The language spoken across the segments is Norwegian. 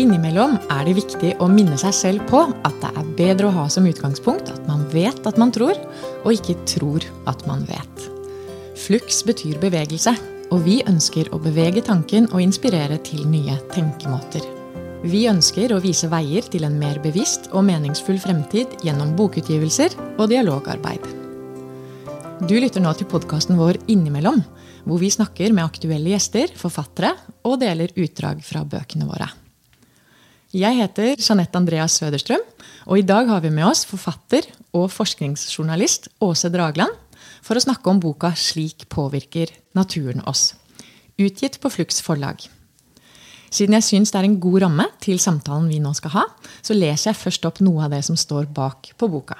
Innimellom er det viktig å minne seg selv på at det er bedre å ha som utgangspunkt at man vet at man tror, og ikke tror at man vet. Flux betyr bevegelse, og vi ønsker å bevege tanken og inspirere til nye tenkemåter. Vi ønsker å vise veier til en mer bevisst og meningsfull fremtid gjennom bokutgivelser og dialogarbeid. Du lytter nå til podkasten vår Innimellom, hvor vi snakker med aktuelle gjester, forfattere og deler utdrag fra bøkene våre. Jeg heter Jeanette Andreas Søderstrøm, og i dag har vi med oss forfatter og forskningsjournalist Åse Dragland for å snakke om boka 'Slik påvirker naturen oss', utgitt på Flux forlag. Siden jeg syns det er en god ramme til samtalen vi nå skal ha, så leser jeg først opp noe av det som står bak på boka.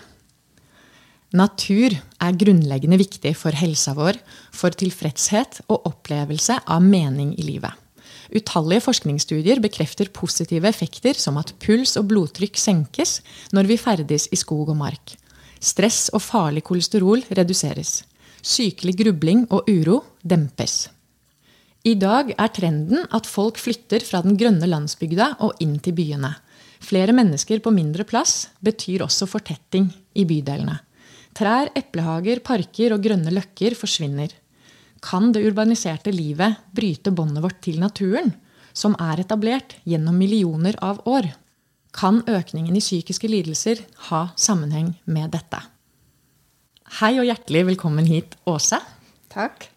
Natur er grunnleggende viktig for helsa vår, for tilfredshet og opplevelse av mening i livet. Utallige forskningsstudier bekrefter positive effekter som at puls og blodtrykk senkes når vi ferdes i skog og mark. Stress og farlig kolesterol reduseres. Sykelig grubling og uro dempes. I dag er trenden at folk flytter fra den grønne landsbygda og inn til byene. Flere mennesker på mindre plass betyr også fortetting i bydelene. Trær, eplehager, parker og grønne løkker forsvinner. Kan det urbaniserte livet bryte båndet vårt til naturen, som er etablert gjennom millioner av år? Kan økningen i psykiske lidelser ha sammenheng med dette? Hei og hjertelig velkommen hit, Åse. Takk.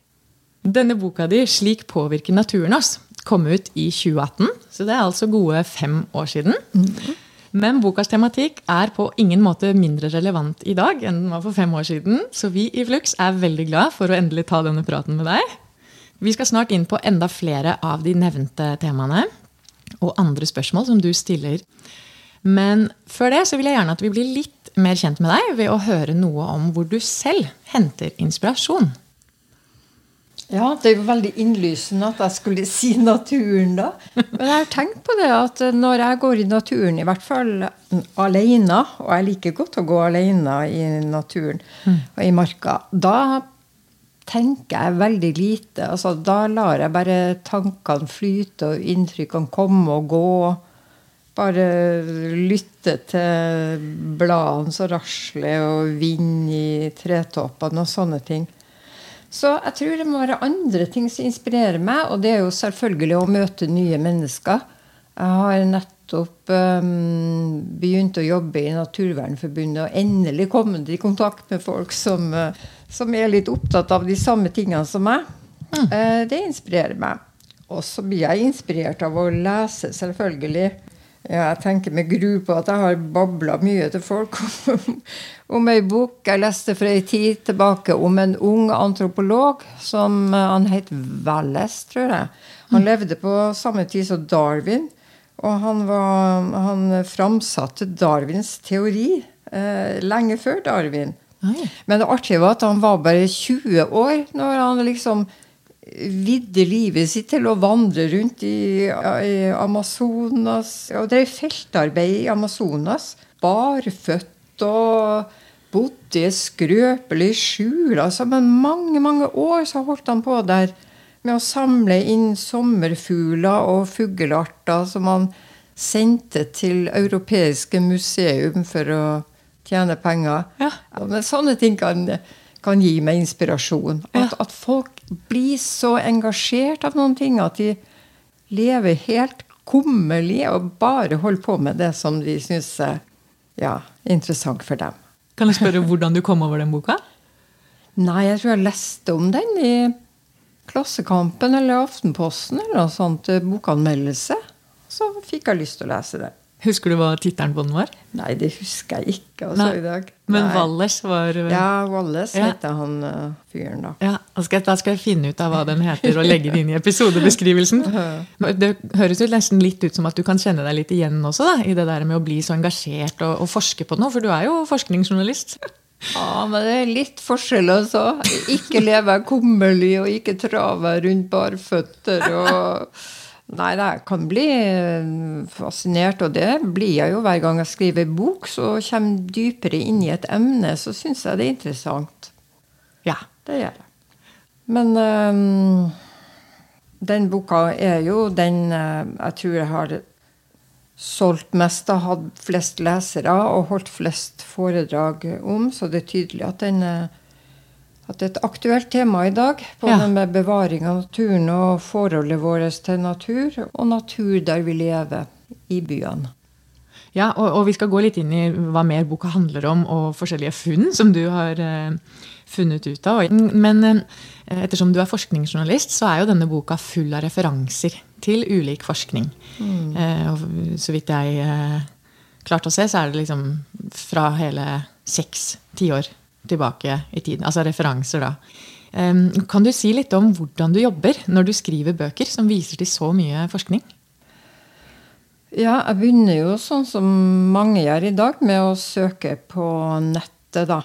Denne boka di, 'Slik påvirker naturen oss', kom ut i 2018, så det er altså gode fem år siden. Mm. Men bokas tematikk er på ingen måte mindre relevant i dag enn den var for fem år siden, så vi i Flux er veldig glad for å endelig ta denne praten med deg. Vi skal snart inn på enda flere av de nevnte temaene og andre spørsmål som du stiller. Men før det så vil jeg gjerne at vi blir litt mer kjent med deg ved å høre noe om hvor du selv henter inspirasjon. Ja, det er jo veldig innlysende at jeg skulle si naturen da. Men jeg har tenkt på det at når jeg går i naturen, i hvert fall alene, og jeg liker godt å gå alene i naturen mm. og i marka, da tenker jeg veldig lite. Altså, da lar jeg bare tankene flyte og inntrykkene komme og gå. Bare lytte til bladene som rasler og vind i tretoppene og sånne ting. Så jeg tror det må være andre ting som inspirerer meg, og det er jo selvfølgelig å møte nye mennesker. Jeg har nettopp um, begynt å jobbe i Naturvernforbundet og endelig kommet i kontakt med folk som, uh, som er litt opptatt av de samme tingene som meg. Mm. Uh, det inspirerer meg. Og så blir jeg inspirert av å lese, selvfølgelig. Ja, jeg tenker med gru på at jeg har babla mye til folk om, om ei bok jeg leste for ei tid tilbake om en ung antropolog som eh, Han het Valles, tror jeg. Han mm. levde på samme tid som Darwin. Og han, var, han framsatte Darwins teori eh, lenge før Darwin. Men det artige var at han var bare 20 år når han liksom vidde livet sitt til å vandre rundt i, Amazonas og drev feltarbeid i Amazonas. Barføtt og bodde i et skrøpelig skjul. Altså, men mange, mange år så holdt han på der med å samle inn sommerfugler og fuglearter som han sendte til europeiske museum for å tjene penger. Ja. men sånne ting kan, kan gi meg inspirasjon. At, at folk blir så engasjert av noen ting at de lever helt kummerlig og bare holder på med det som de syns er ja, interessant for dem. Kan jeg spørre hvordan du kom over den boka? Nei, jeg tror jeg leste om den i Klassekampen eller Aftenposten eller noe sånt. Bokanmeldelse. Så fikk jeg lyst til å lese det. Husker du hva tittelen på den var? Nei, det husker jeg ikke. altså i dag. Men Walles var Ja, Walles ja. heter han uh, fyren, da. Ja, da skal, da skal, jeg finne ut av hva den heter og legge det inn i episodebeskrivelsen. Det høres jo nesten litt ut som at du kan kjenne deg litt igjen også da, i det der med å bli så engasjert og, og forske på noe, for du er jo forskningsjournalist. Ja, men det er litt forskjell, altså. Ikke leve kummerlig og ikke trave rundt barføtter og Nei, jeg kan bli eh, fascinert, og det blir jeg jo hver gang jeg skriver bok. Så kommer dypere inn i et emne, så syns jeg det er interessant. Ja, det gjør jeg. Men um, den boka er jo den uh, jeg tror jeg har solgt mest, har hatt flest lesere og holdt flest foredrag om. Så det er tydelig at, den, at det er et aktuelt tema i dag. Både ja. med bevaring av naturen og forholdet vårt til natur, og natur der vi lever i byene. Ja, og, og, vi skal gå litt inn i hva mer boka handler om, og forskjellige funn som du har eh, funnet ut av. Men eh, ettersom du er forskningsjournalist, så er jo denne boka full av referanser til ulik forskning. Mm. Eh, og så vidt jeg eh, klarte å se, så er det liksom fra hele seks tiår tilbake i tiden. Altså referanser, da. Kan du si litt om hvordan du jobber når du skriver bøker som viser til så mye forskning? Ja, jeg begynner jo sånn som mange gjør i dag, med å søke på nettet, da.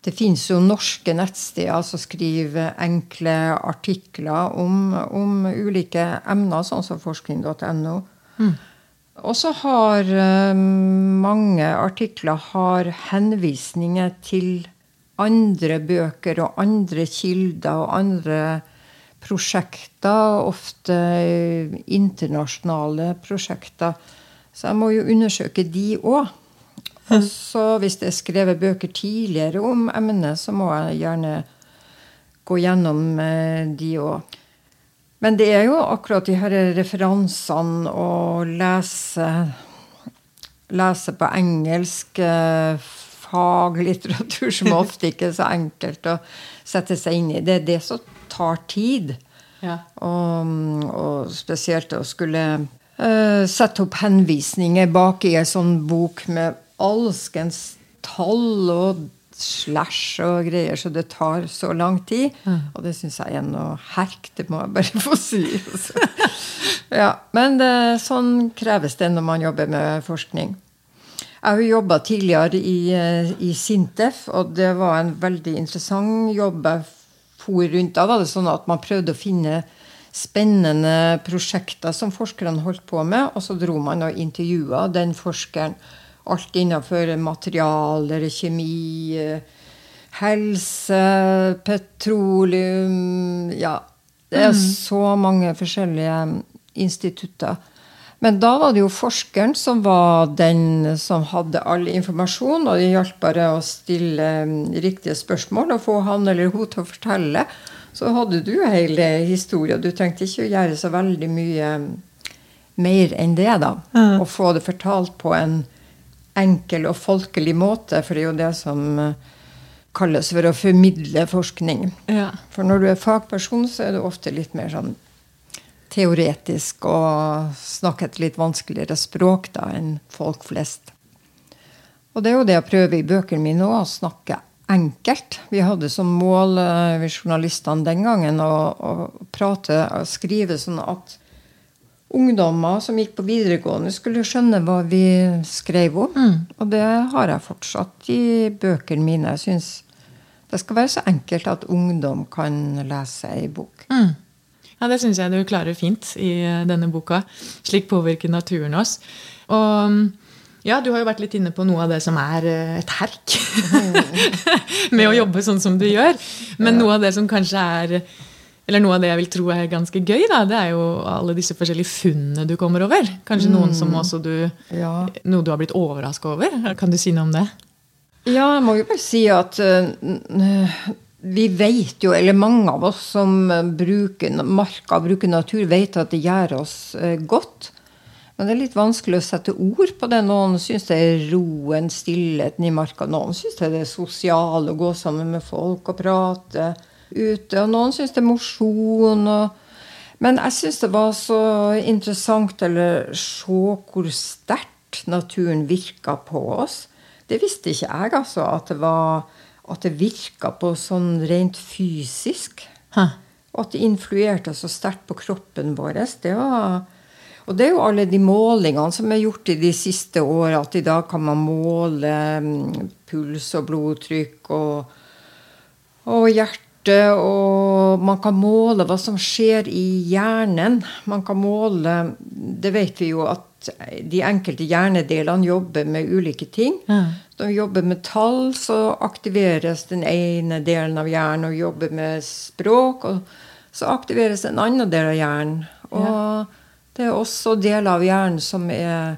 Det fins jo norske nettsteder som skriver enkle artikler om, om ulike emner, sånn som forskning.no. Mm. Og så har um, mange artikler har henvisninger til andre bøker og andre kilder og andre prosjekter. Ofte internasjonale prosjekter. Så jeg må jo undersøke de òg. Så hvis det er skrevet bøker tidligere om emnet, så må jeg gjerne gå gjennom eh, de òg. Men det er jo akkurat de her referansene å lese, lese på engelsk eh, faglitteratur som ofte ikke er så enkelt å sette seg inn i. Det er det som tar tid. Ja. Og, og, spesielt å skulle uh, sette opp henvisninger bak i en sånn bok med alskens tall og slash og greier, så det tar så lang tid. Og det syns jeg er noe herk, det må jeg bare få si. ja, men det, sånn kreves det når man jobber med forskning. Jeg har jo jobba tidligere i, eh, i, Sintef, og det var en veldig interessant jobb. Jeg for rundt. Da var det sånn at man prøvde å finne spennende prosjekter som forskerne holdt på med, og så dro man og intervjua den forskeren Alt innenfor materialer, kjemi, helse, petroleum Ja. Det er mm. så mange forskjellige institutter. Men da var det jo forskeren som var den som hadde all informasjon, og det hjalp bare å stille mm, riktige spørsmål og få han eller hun til å fortelle. Så hadde du hele historien. Du trengte ikke å gjøre så veldig mye mm, mer enn det, da. Mm. Få det fortalt på en enkel og folkelig måte, for det er jo det som eh, kalles for å formidle forskning. Ja. For når du er fagperson, så er du ofte litt mer sånn teoretisk og snakker et litt vanskeligere språk da enn folk flest. Og det er jo det jeg prøver i bøkene mine òg, å snakke enkelt. Vi hadde som mål, eh, vi journalistene den gangen, å, å prate og skrive sånn at ungdommer som gikk på videregående, skulle skjønne hva vi skrev om. Mm. Og det har jeg fortsatt i bøkene mine. Jeg syns det skal være så enkelt at ungdom kan lese ei bok. Mm. Ja, Det syns jeg du klarer fint i eh, denne boka. Slik påvirker naturen oss. Og mm, ja, du har jo vært litt inne på noe av det som er eh, et herk. med å jobbe sånn som du gjør. Men noe av det som kanskje er eller noe av det jeg vil tro er ganske gøy, da, det er jo alle disse forskjellige funnene du kommer over. Kanskje mm. noen som også du ja. Noe du har blitt overraska over. Kan du si noe om det? Ja, jeg må jo bare si at uh, vi vet jo, eller mange av oss som bruker marka, bruker natur, vet at det gjør oss uh, godt. Men det er litt vanskelig å sette ord på det. Noen syns det er roen, stillheten i marka. Noen syns det er det sosiale, å gå sammen med folk og prate ute. Og noen syns det er mosjon. Men jeg syns det var så interessant å se hvor sterkt naturen virka på oss. Det visste ikke jeg, altså. At det, var, at det virka på sånn rent fysisk. Hæ? Og at det influerte så sterkt på kroppen vår. Det var... Og det er jo alle de målingene som er gjort i de siste åra. At i dag kan man måle mm, puls og blodtrykk og, og hjerte hjerte, og man kan måle hva som skjer i hjernen. Man kan måle Det vet vi jo at de enkelte hjernedelene jobber med ulike ting. Ja. Når vi jobber med tall, så aktiveres den ene delen av hjernen. Og jobber med språk, og så aktiveres en annen del av hjernen. Og ja. Det er også deler av hjernen som er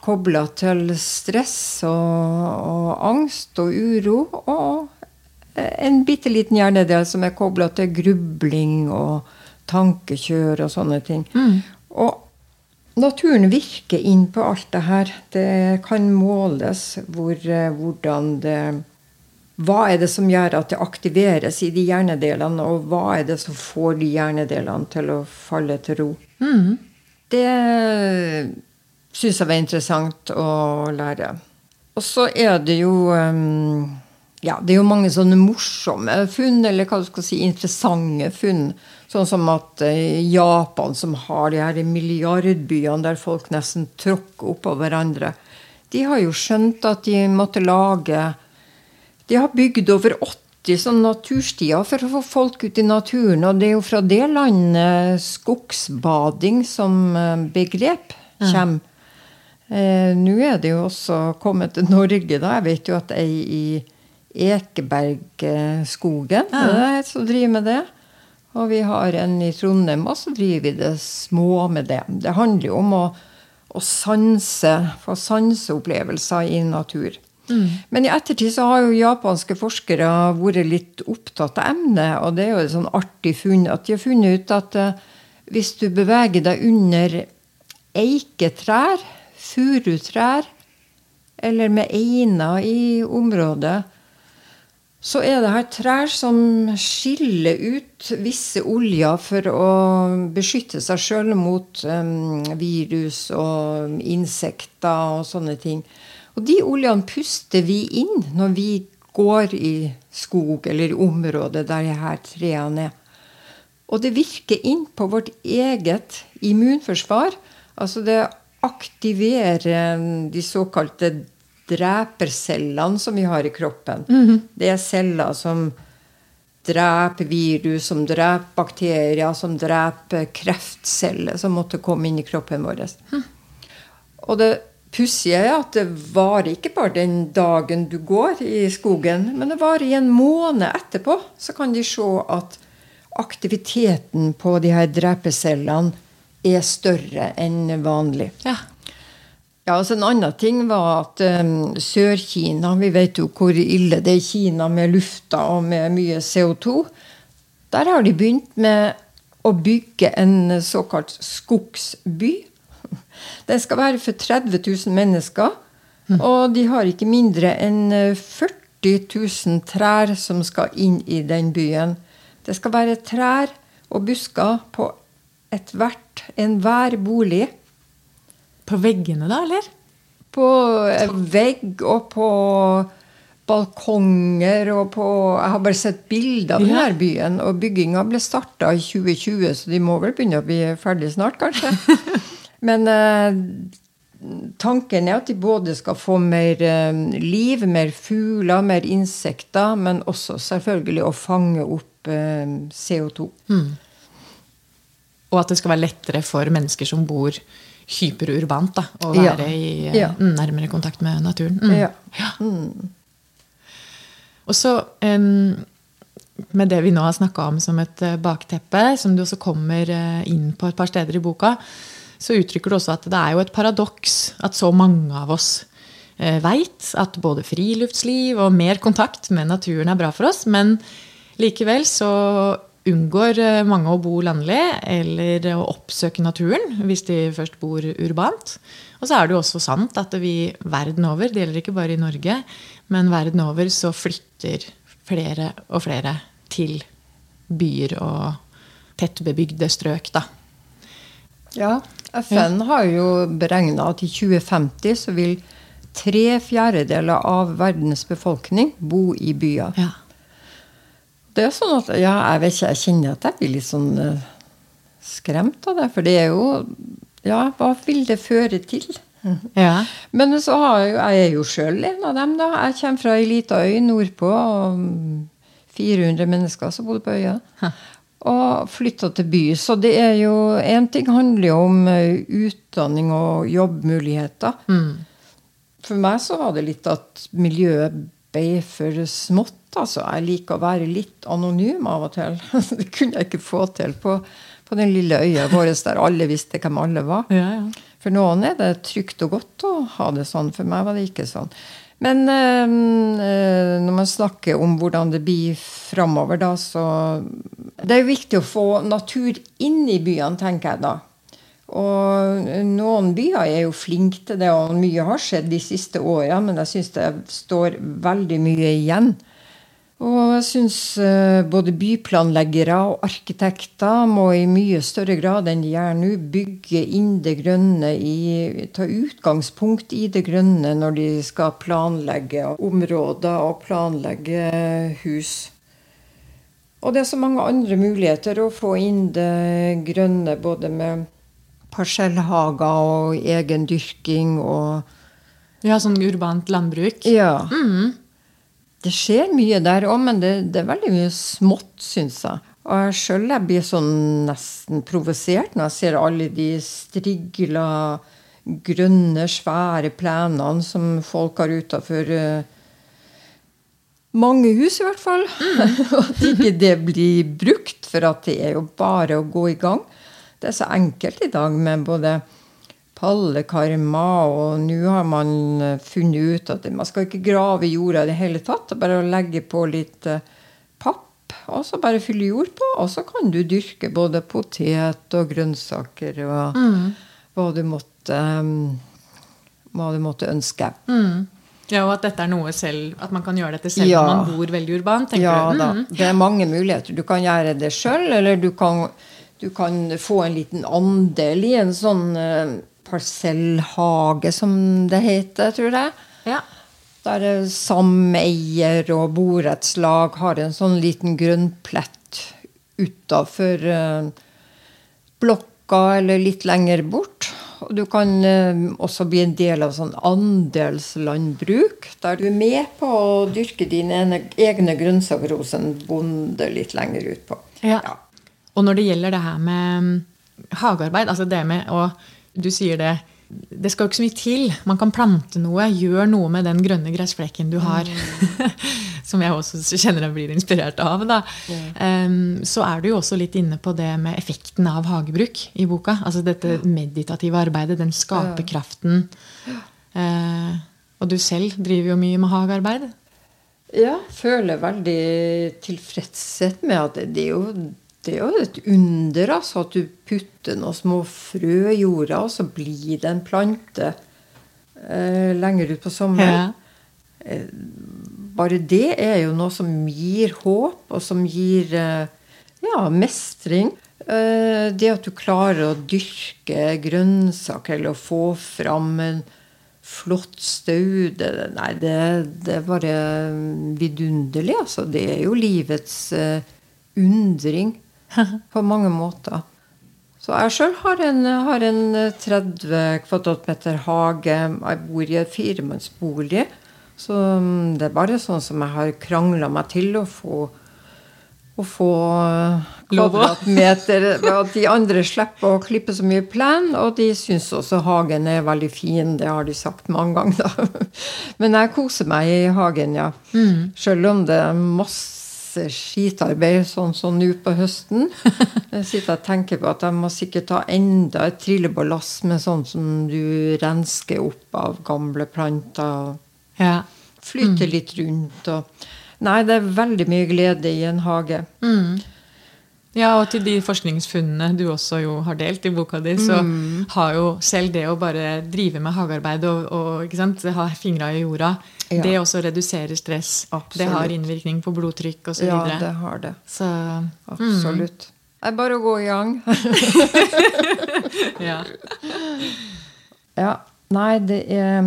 kobla til stress og, og, angst og uro. Og en bitte liten hjernedel som er kobla til grubling og tankekjør og sånne ting. Mm. Og naturen virker inn på alt det her. Det kan måles hvor, hvordan det Hva er det som gjør at det aktiveres i de hjernedelene, og hva er det som får de hjernedelene til å falle til ro? Mm. Det syns jeg var interessant å lære. Og så er det jo um, ja, det er jo mange sånne morsomme funn, eller hva du skal si, interessante funn. Sånn som at eh, Japan, som har de her milliardbyene der folk nesten tråkker oppå hverandre, de har jo skjønt at de måtte lage De har bygd over 80 sånne naturstier for å få folk ut i naturen. Og det er jo fra det landet skogsbading som eh, begrep kommer. Eh, Nå er det jo også kommet til Norge, da. Jeg vet jo at ei i Ekebergskogen ja. som driver med det. Og vi har en i Trondheim, og så driver vi det små med det. Det handler jo om å, å sanse, få sanseopplevelser i natur. Mm. Men i ettertid så har jo japanske forskere vært litt opptatt av emnet. Og det er jo et sånn artig funn at de har funnet ut at uh, hvis du beveger deg under eiketrær furutrær eller med einer i området, så er det her trær som skiller ut visse oljer for å beskytte seg sjøl mot um, virus og insekter og sånne ting. Og de oljene puster vi inn når vi går i skog eller i området der de her trærne er. Og det virker inn på vårt eget immunforsvar. Altså det aktiverer de såkalte drepercellene som vi har i kroppen. Mm -hmm. Det er celler som dreper virus, som dreper bakterier, som dreper kreftceller som måtte komme inn i kroppen vår. Mm. Og det pussige er at det varer ikke bare den dagen du går i skogen, men det varer i en måned etterpå. Så kan de se at aktiviteten på de her drepercellene er større enn vanlig. Ja. Ja, altså En annen ting var at um, Sør-Kina Vi vet jo hvor ille det er i Kina med lufta og med mye CO2. Der har de begynt med å bygge en såkalt skogsby. Den skal være for 30 000 mennesker. Mm. Og de har ikke mindre enn 40 000 trær som skal inn i den byen. Det skal være trær og busker på ethvert, enhver bolig. På veggene, da, eller? På eh, vegg og på balkonger og på Jeg har bare sett bilder av ja. denne byen. Og bygginga ble starta i 2020, så de må vel begynne å bli ferdig snart, kanskje. Men eh, tanken er at de både skal få mer eh, liv, mer fugler, mer insekter, men også selvfølgelig å fange opp eh, CO2. Mm. Og at det skal være lettere for mennesker som bor hyperurbant, da, å være ja. i ja. Mm, nærmere kontakt med naturen. Mm. Ja. ja. Mm. Og så um, med det vi nå har snakka om som et uh, bakteppe, som du også kommer uh, inn på et par steder i boka, så uttrykker du også at det er jo et paradoks at så mange av oss veit at både friluftsliv og mer kontakt med naturen er bra for oss, men likevel så unngår eh, mange å bo landlig eller å oppsøke naturen hvis de først bor urbant. Og så er det jo også sant at vi verden over, det gjelder ikke bare i Norge, men verden over så flytter flere og flere til byer og tettbebygde strøk, da. Ja, FN har jo beregna at i 2050 så vil tre fjerdedeler av verdens befolkning bo i byer. Ja. Det er sånn at ja, jeg vet ikke, jeg kjenner at jeg blir litt sånn uh, skremt av det. For det er jo Ja, hva vil det føre til? Ja. Men så har jeg, jeg er jo sjøl en av dem, da. Jeg kommer fra ei lita øy nordpå. 400 mennesker som bodde på øya. Og flytta til by. Så det er jo Én ting handler jo om eh, utdanning og jobbmuligheter. Mm. For meg så var det litt at miljøet ble for smått. Altså. Jeg liker å være litt anonym av og til. Det kunne jeg ikke få til på, på den lille øya vår der alle visste hvem alle var. Ja, ja. For noen er det trygt og godt å ha det sånn. For meg var det ikke sånn. Men øh, når man snakker om hvordan det blir framover, da, så Det er jo viktig å få natur inn i byene, tenker jeg da. Og noen byer er jo flinke til det, og mye har skjedd de siste åra, men jeg syns det står veldig mye igjen. Og jeg syns uh, både byplanleggere og arkitekter må i mye større grad enn de gjør nå, bygge inn det grønne i Ta utgangspunkt i det grønne når de skal planlegge områder og planlegge hus. Og det er så mange andre muligheter å få inn det grønne, både med parsellhager og egen dyrking og Ja, sånn urbant landbruk? Ja. Mm. Det skjer mye der òg, men det, det, er veldig mye smått, syns jeg. Og jeg sjøl blir sånn nesten provosert når jeg ser alle de strigla, grønne, svære plenene som folk har utafor uh, mange hus, i hvert fall. Mm. og at ikke det blir brukt, for at det er jo bare å gå i gang. Det er så enkelt i dag med både pallekarmer, og nå har man eh, funnet ut at man skal ikke grave i jorda i det hele tatt. Bare å legge på litt eh, papp, og så bare fylle jord på. Og så kan du dyrke både potet og grønnsaker og mm. hva, du måtte, um, hva du måtte ønske. Mm. Ja, Og at dette er noe selv, at man kan gjøre dette selv ja. om man bor veldig urbant? ja, du? Mm. da. Det er mange muligheter. Du kan gjøre det sjøl, eller du kan, du kan, få en liten andel i en sånn parsellhage, som det heter, tror jeg. Ja. Der sameier og borettslag har en sånn liten grønnplett utafor uh, blokka eller litt lenger bort. Og du kan uh, også bli en del av sånn andelslandbruk, der du er med på å dyrke dine egne grønnsaker hos en bonde litt lenger utpå. Ja. ja. Og når det gjelder det her med hagearbeid, altså det med å du sier det. Det skal jo ikke så mye til. Man kan plante noe. Gjør noe med den grønne gressflekken du har. Mm. som jeg også kjenner jeg blir inspirert av. Mm. Um, så er du jo også litt inne på det med effekten av hagebruk i boka. Altså dette meditative arbeidet, den skaperkraften. Uh, og du selv driver jo mye med hagearbeid. Ja, føler veldig tilfredshet med at det er jo det er jo et under altså, at du putter noen små frø i jorda, og så blir det en plante eh, lenger ut på sommeren. Ja. Eh, bare det er jo noe som gir håp, og som gir eh, ja, mestring. Eh, det at du klarer å dyrke grønnsaker eller å få fram en flott staude Nei, det, det, er bare vidunderlig, altså. Det er jo livets eh, undring. på mange måter. Så jeg sjøl har, har, en 30 kvadratmeter hage. Jeg bor i et firemannsbolig. Så mm, det er bare sånn som jeg har krangla meg til å få, å få kvadratmeter. At de andre slipper å klippe så mye plen. Og de syns også hagen er veldig fin. Det har de sagt mange ganger, da. Men jeg koser meg i hagen, ja. Mm. Sjøl om det er masse masse skitarbeid sånn som nå på høsten. Jeg sitter og tenker på at jeg må sikkert ta enda et trillebårlass med sånn som du rensker opp av gamle planter. Ja. Flyter mm. litt rundt. Og, nei, det er veldig mye glede i en hage. Mm. Ja, og til de forskningsfunnene du også jo har delt i boka di, så mm. har jo selv det å bare drive med hagearbeid og, og ha fingra i jorda, ja. det også reduserer stress. Absolutt. Det har innvirkning på blodtrykk osv. Ja, det har det. Så, Absolutt. Mm. Det er bare å gå i gang. ja. ja. Nei, det er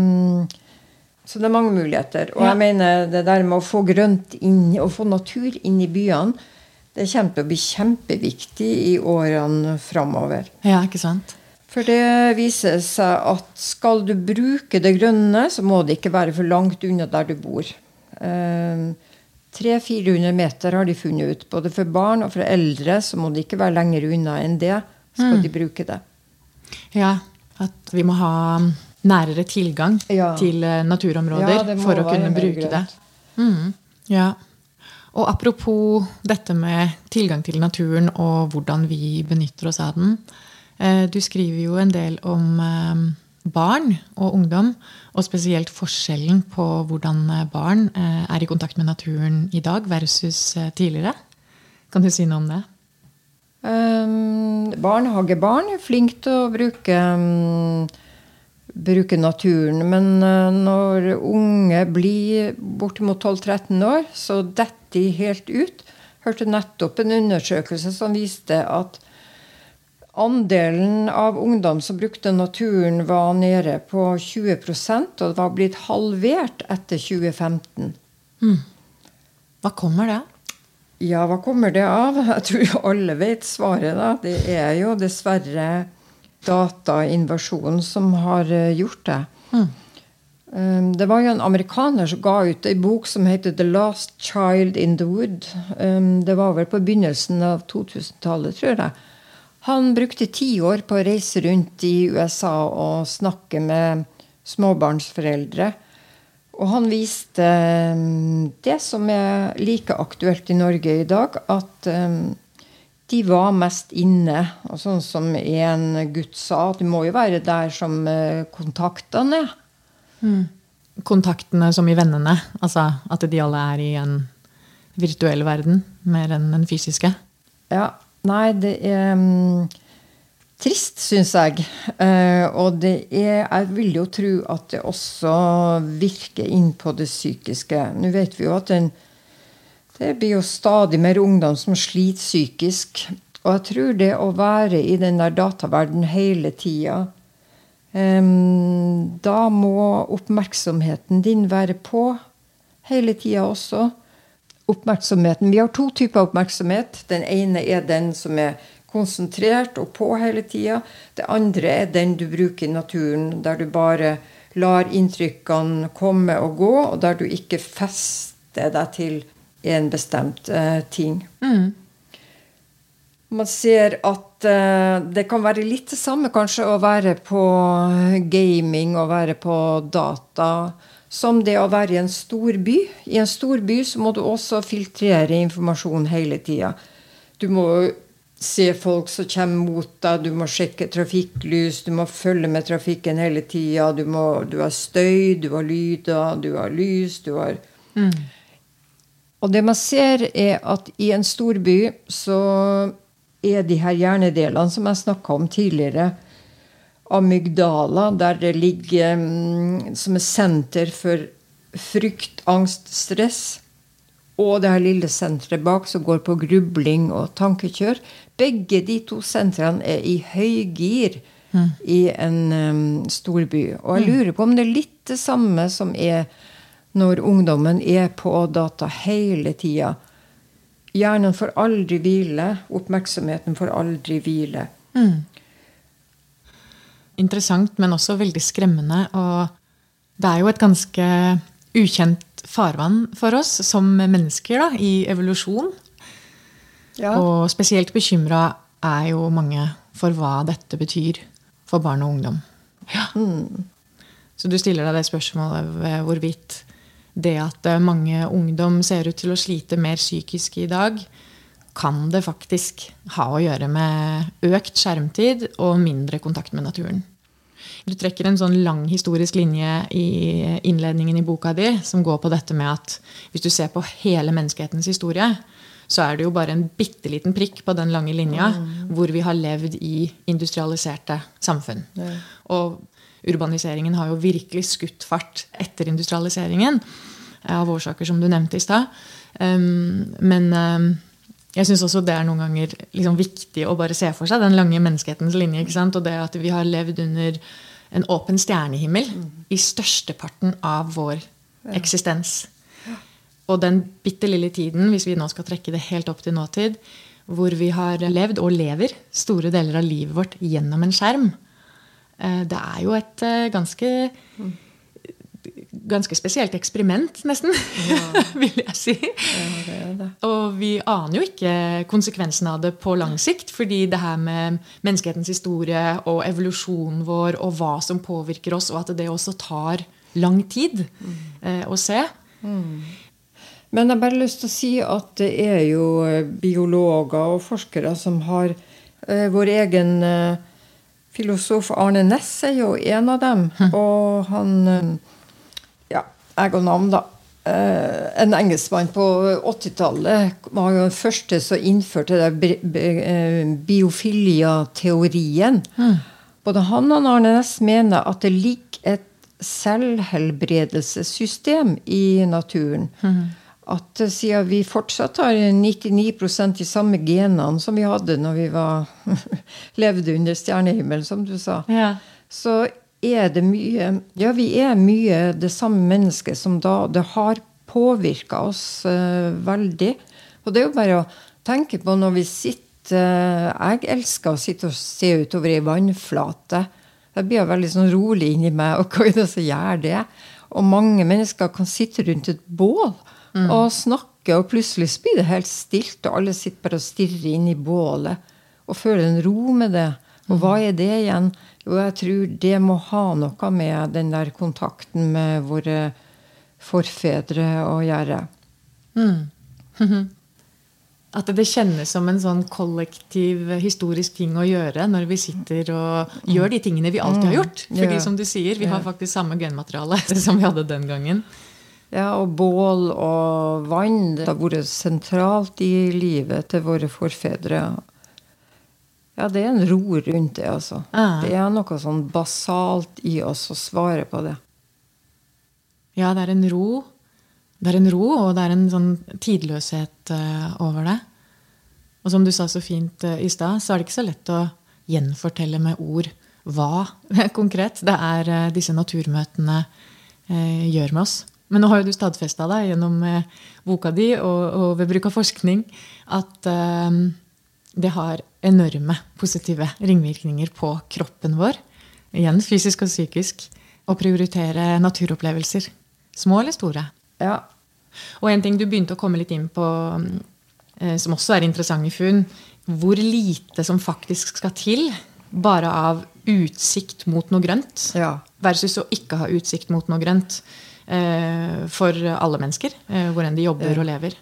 Så det er mange muligheter. Og ja. jeg mener det der med å få grønt inn, og få natur inn i byene det kommer til å bli kjempeviktig i årene framover. Ja, ikke sant? For det viser seg at skal du bruke det grønne, så må det ikke være for langt unna der du bor. Eh, 300-400 meter har de funnet ut. Både for barn og for eldre så må det ikke være lenger unna enn det. skal mm. de bruke det. Ja, at vi må ha nærere tilgang ja. til eh, naturområder ja, for å kunne bruke grønt. det. Mm. Ja. Og apropos dette med tilgang til naturen og hvordan vi benytter oss av den. Eh, du skriver jo en del om eh, barn og ungdom, og spesielt forskjellen på hvordan eh, barn er i kontakt med naturen i dag versus tidligere. Kan du si noe om det? Um, barnehagebarn er flinke til å bruke um, bruke naturen. Men uh, når unge blir bortimot 12-13 år, så detter de helt ut. Hørte nettopp en undersøkelse som viste at andelen av ungdom som brukte naturen, var nede på 20% og det var blitt halvert etter 2015. Mm. Hva kommer det av? Ja, hva kommer det av? Jeg tror alle vet svaret. da. Det er jo dessverre datainvasjonen som har eh, gjort det. Mm. Det var jo en amerikaner som ga ut ei bok som heter 'The Last Child in the Wood'. Um, det var vel på begynnelsen av 2000-tallet, tror jeg. Han brukte ti år på å reise rundt i USA og snakke med småbarnsforeldre. Og han viste um, det som er like aktuelt i Norge i dag, at de var mest inne. Og sånn som en gutt sa, at de må jo være der som uh, kontaktene er. Mm. Kontaktene som i vennene? Altså at de alle er i en virtuell verden mer enn den fysiske? Ja. Nei, det er um, trist, syns jeg. Uh, og det er Jeg vil jo tro at det også virker inn på det psykiske. Nå vet vi jo at den det blir jo stadig mer ungdom som sliter psykisk. Og jeg tror det å være i den der dataverdenen hele tida um, Da må oppmerksomheten din være på hele tida også. Oppmerksomheten. Vi har to typer oppmerksomhet. Den ene er den som er konsentrert og på hele tida. Det andre er den du bruker i naturen, der du bare lar inntrykkene komme og gå, og der du ikke fester deg til en bestemt uh, ting. Mm. Man ser at uh, det kan være litt det samme kanskje å være på gaming og være på data som det å være i en stor by. I en stor by så må du også filtrere informasjon hele tida. Du må se folk som kommer mot deg, du må sjekke trafikklys, du må følge med trafikken hele tida. Du, du, har støy, du har lyder, du har lys, du har mm. Og det man ser, er at i en storby så er de her hjernedelene som jeg snakka om tidligere, amygdala, der det ligger um, som er senter for frykt, angst, stress, og det her lille senteret bak som går på grubling og tankekjør. Begge de to sentrene er i høygir mm. i en um, storby. Og jeg mm. lurer på om det er litt det samme som er når ungdommen er på data hele tida. Hjernen får aldri hvile. Oppmerksomheten får aldri hvile. Mm. Interessant, men også veldig skremmende. Og det er jo et ganske ukjent farvann for oss som mennesker da, i evolusjon. Ja. Og spesielt bekymra er jo mange for hva dette betyr for barn og ungdom. Ja. Mm. Så du stiller deg det spørsmålet ved hvorvidt det at mange ungdom ser ut til å slite mer psykisk i dag, kan det faktisk ha å gjøre med økt skjermtid og mindre kontakt med naturen. Du trekker en sånn lang historisk linje i innledningen i boka di som går på dette med at hvis du ser på hele menneskehetens historie, så er det jo bare en bitte liten prikk på den lange linja mm. hvor vi har levd i industrialiserte samfunn. Ja. Og urbaniseringen har jo virkelig skutt fart etter industrialiseringen. Av årsaker som du nevnte i stad. Um, men um, jeg syns også det er noen ganger liksom viktig å bare se for seg den lange menneskehetens linje. Og det at vi har levd under en åpen stjernehimmel mm. i størsteparten av vår ja. eksistens. Og den bitte lille tiden, hvis vi nå skal trekke det helt opp til nåtid, hvor vi har levd og lever store deler av livet vårt gjennom en skjerm, Eh, det er jo et ganske ganske ganske spesielt eksperiment, nesten, ja. vil jeg si. Ja, det det. Og vi aner jo ikke konsekvensen av det på lang sikt. Fordi det her med menneskehetens historie og evolusjonen vår og hva som påvirker oss, og at det også tar lang tid mm. eh, å se. Mm. Men jeg har bare lyst til å si at det er jo eh, biologer og forskere som har eh, Vår egen eh, filosof Arne Næss er jo en av dem. Hm. Og han navn, da. Eh, en engelskmann på 80-tallet var jo den første som innførte eh, biofilia-teorien. Mm. Både han og Arne Næss mener at det ligger et selvhelbredelsessystem i naturen. Mm at eh, siden vi fortsatt har 99% de samme genene som vi hadde når vi var, levde under stjernehimmelen, som du sa, ja. så er det mye Ja, vi er mye det samme mennesket som da det har påvirka oss uh, veldig. Og det er jo bare å tenke på når vi sitter uh, Jeg elsker å sitte og se utover ei vannflate. Jeg blir veldig sånn rolig inni meg. Og hva er det som gjør det? Og mange mennesker kan sitte rundt et bål mm. og snakke, og plutselig blir det helt stilt, og alle sitter bare og stirrer inn i bålet og føler en ro med det. Og hva er det igjen? Jo, jeg tror det må ha noe med den der kontakten med våre forfedre å gjøre. Mm. At det kjennes som en sånn kollektiv historisk ting å gjøre når vi sitter og gjør de tingene vi alltid har gjort. Fordi som du sier, vi har faktisk samme genmateriale som vi hadde den gangen. Ja, og bål og vann det har vært sentralt i livet til våre forfedre. Ja, det er en ro rundt det, altså. Ah. Det er noe sånn basalt i oss å svare på det. Ja, det er en ro. Det er en ro, og det er en sånn tidløshet uh, over det. Og som du sa så fint uh, i stad, så er det ikke så lett å gjenfortelle med ord hva konkret det er uh, disse naturmøtene gjør med oss. Men nå har jo du stadfesta deg gjennom boka di og, og, ved bruk av forskning at det har enorme positive ringvirkninger på kroppen vår. Igjen fysisk og psykisk. Å prioritere naturopplevelser. Små eller store. Ja. Og en ting du begynte å komme litt inn på, eh, som også er interessante funn, hvor lite som faktisk skal til bare av utsikt mot noe grønt, ja. versus å ikke ha utsikt mot noe grønt. Eh, for alle mennesker, eh, hvor enn de jobber og lever.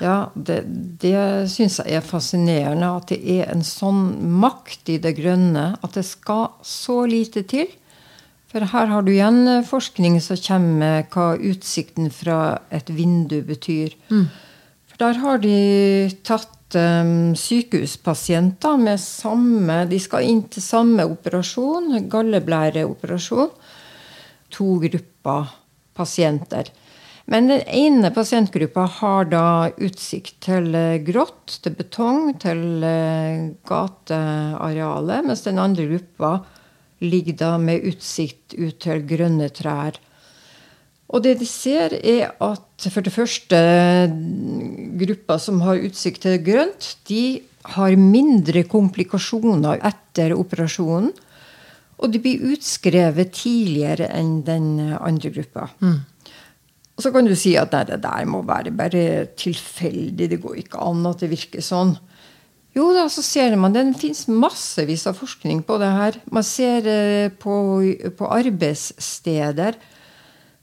Ja, det, det syns jeg er fascinerende. At det er en sånn makt i det grønne. At det skal så lite til. For her har du igjen forskning som kommer med hva utsikten fra et vindu betyr. Mm. For der har de tatt um, sykehuspasienter med samme De skal inn til samme operasjon, galleblæreoperasjon. To grupper pasienter. Men den ene pasientgruppa har da utsikt til eh, grått, til betong, til eh, gatearealet, mens den andre gruppa ligger da med utsikt ut til grønne trær. Og det de ser, er at for det første gruppa som har utsikt til grønt, de har mindre komplikasjoner etter operasjonen. Og de blir utskrevet tidligere enn den andre gruppa. Mm. Så kan du si at nei, det der må være bare tilfeldig. Det går ikke an at det virker sånn. Jo da, så ser man det fins massevis av forskning på det her. Man ser eh, på, på arbeidssteder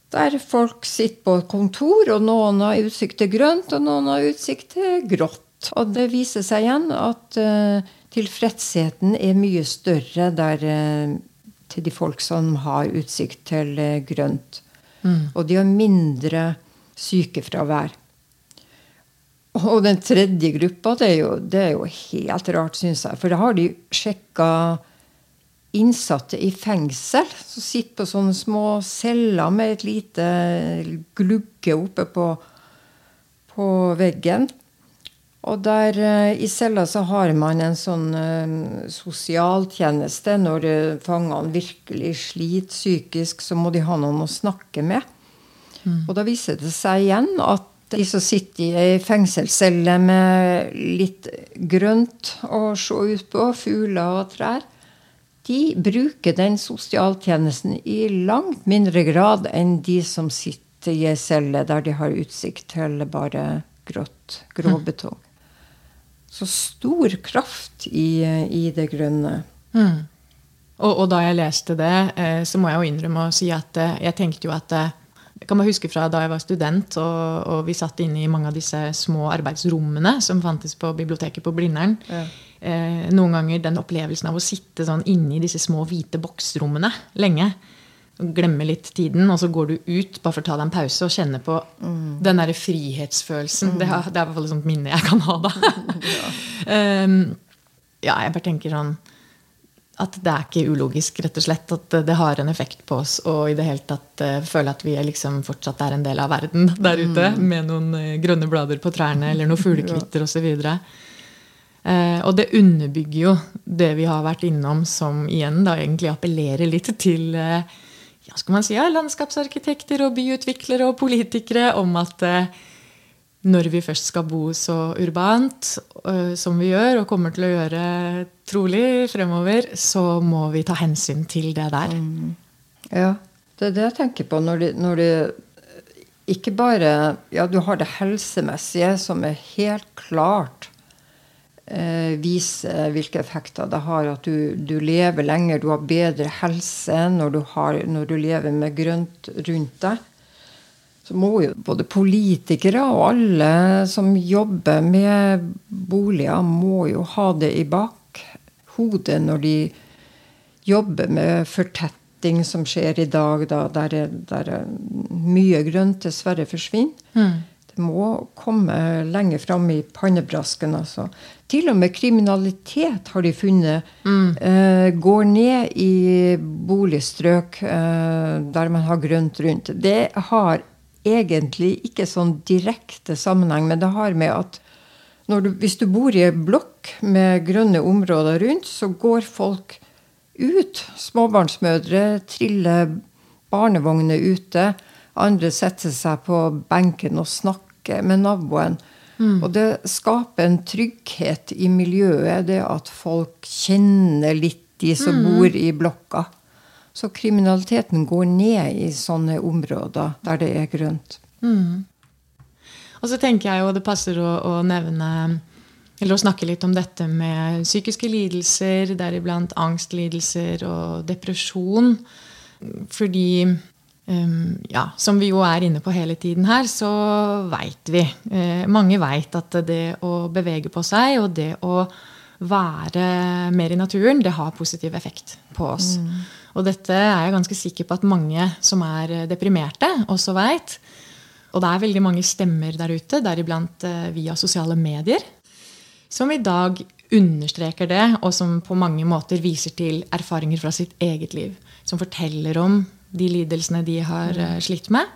der folk sitter på et kontor, og noen har utsikt til grønt, og noen har utsikt til grått. Og det viser seg igjen at uh, tilfredsheten er mye større der uh, til de folk som har utsikt til uh, grønt. Mm. Og de har mindre sykefravær. Og den tredje gruppa, det er jo, det er jo helt rart, syns jeg. For da har de sjekka innsatte i fengsel som sitter på sånne små celler med et lite glugge oppe på, på veggen. Og der uh, I cella så har man en sånn uh, sosialtjeneste. Når uh, fangene virkelig sliter psykisk, så må de ha noen å snakke med. Mm. Og da viser det seg igjen at de som sitter i ei fengselscelle med litt grønt å se ut på, fugler og trær, de bruker den sosialtjenesten i langt mindre grad enn de som sitter i ei celle der de har utsikt til bare grått, gråbetong. Mm så stor kraft i, i det grønne. Mm. Og, og, da jeg leste det, eh, så må jeg jo innrømme å si at eh, jeg tenkte jo at det, Jeg kan bare huske fra da jeg var student og, og vi satt inne i mange av disse små arbeidsrommene som fantes på biblioteket på Blindern. Ja. Eh, noen ganger den opplevelsen av å sitte sånn inne i disse små hvite boksrommene lenge. Glemme litt tiden, og så går du ut bare for å ta deg en pause og kjenne på mm. den derre frihetsfølelsen. Mm. Det, er, det, er i hvert fall et minne jeg kan ha da. ja. um, ja, jeg bare tenker sånn at det er ikke ulogisk, rett og slett. At det har en effekt på oss. Og i det hele tatt uh, føle at vi er liksom fortsatt er en del av verden der ute. Mm. Med noen uh, grønne blader på trærne eller noen fuglekvitter osv. Uh, og det underbygger jo det vi har vært innom, som igjen da egentlig appellerer litt til uh, ja, skal man si, ja, landskapsarkitekter og byutviklere og politikere om at uh, når vi først skal bo så urbant uh, som vi gjør, og kommer til å gjøre trolig fremover, så må vi ta hensyn til det der. Mm. Ja, det er det jeg tenker på når de, når de ikke bare Ja, du har det helsemessige, som er helt klart eh, viser hvilke effekter det har. At du, du, lever lenger, du har bedre helse når du, har, når du lever med grønt rundt deg så må jo både politikere og alle som jobber med boliger, må jo ha det i bakhodet når de jobber med fortetting som skjer i dag, da, der, der mye grønt dessverre forsvinner. Mm. Må komme lenger fram i pannebrasken. Altså. Til og med kriminalitet har de funnet mm. eh, går ned i boligstrøk eh, der man har grønt rundt. Det har egentlig ikke sånn direkte sammenheng, men det har med at du, hvis du bor i ei blokk med grønne områder rundt, så går folk ut. Småbarnsmødre triller barnevogner ute. Andre setter seg på benken og snakker med naboen. Mm. Og det skaper en trygghet i miljøet, det at folk kjenner litt de som mm. bor i blokka. Så kriminaliteten går ned i sånne områder der det er grønt. Mm. Og så tenker jeg jo det passer å, å, nevne eller å snakke litt om dette med psykiske lidelser, deriblant angstlidelser og depresjon. Fordi ja, som vi jo er inne på hele tiden her, så veit vi uh, Mange veit at det å bevege på seg og det å være mer i naturen, det har positiv effekt på oss. Mm. Og dette er jeg ganske sikker på at mange som er eh, deprimerte, også veit. Og det er veldig mange stemmer der ute, deriblant eh, via sosiale medier, som i dag understreker det, og som på mange måter viser til erfaringer fra sitt eget liv. Som forteller om de lidelsene de har mm. eh, slitt med,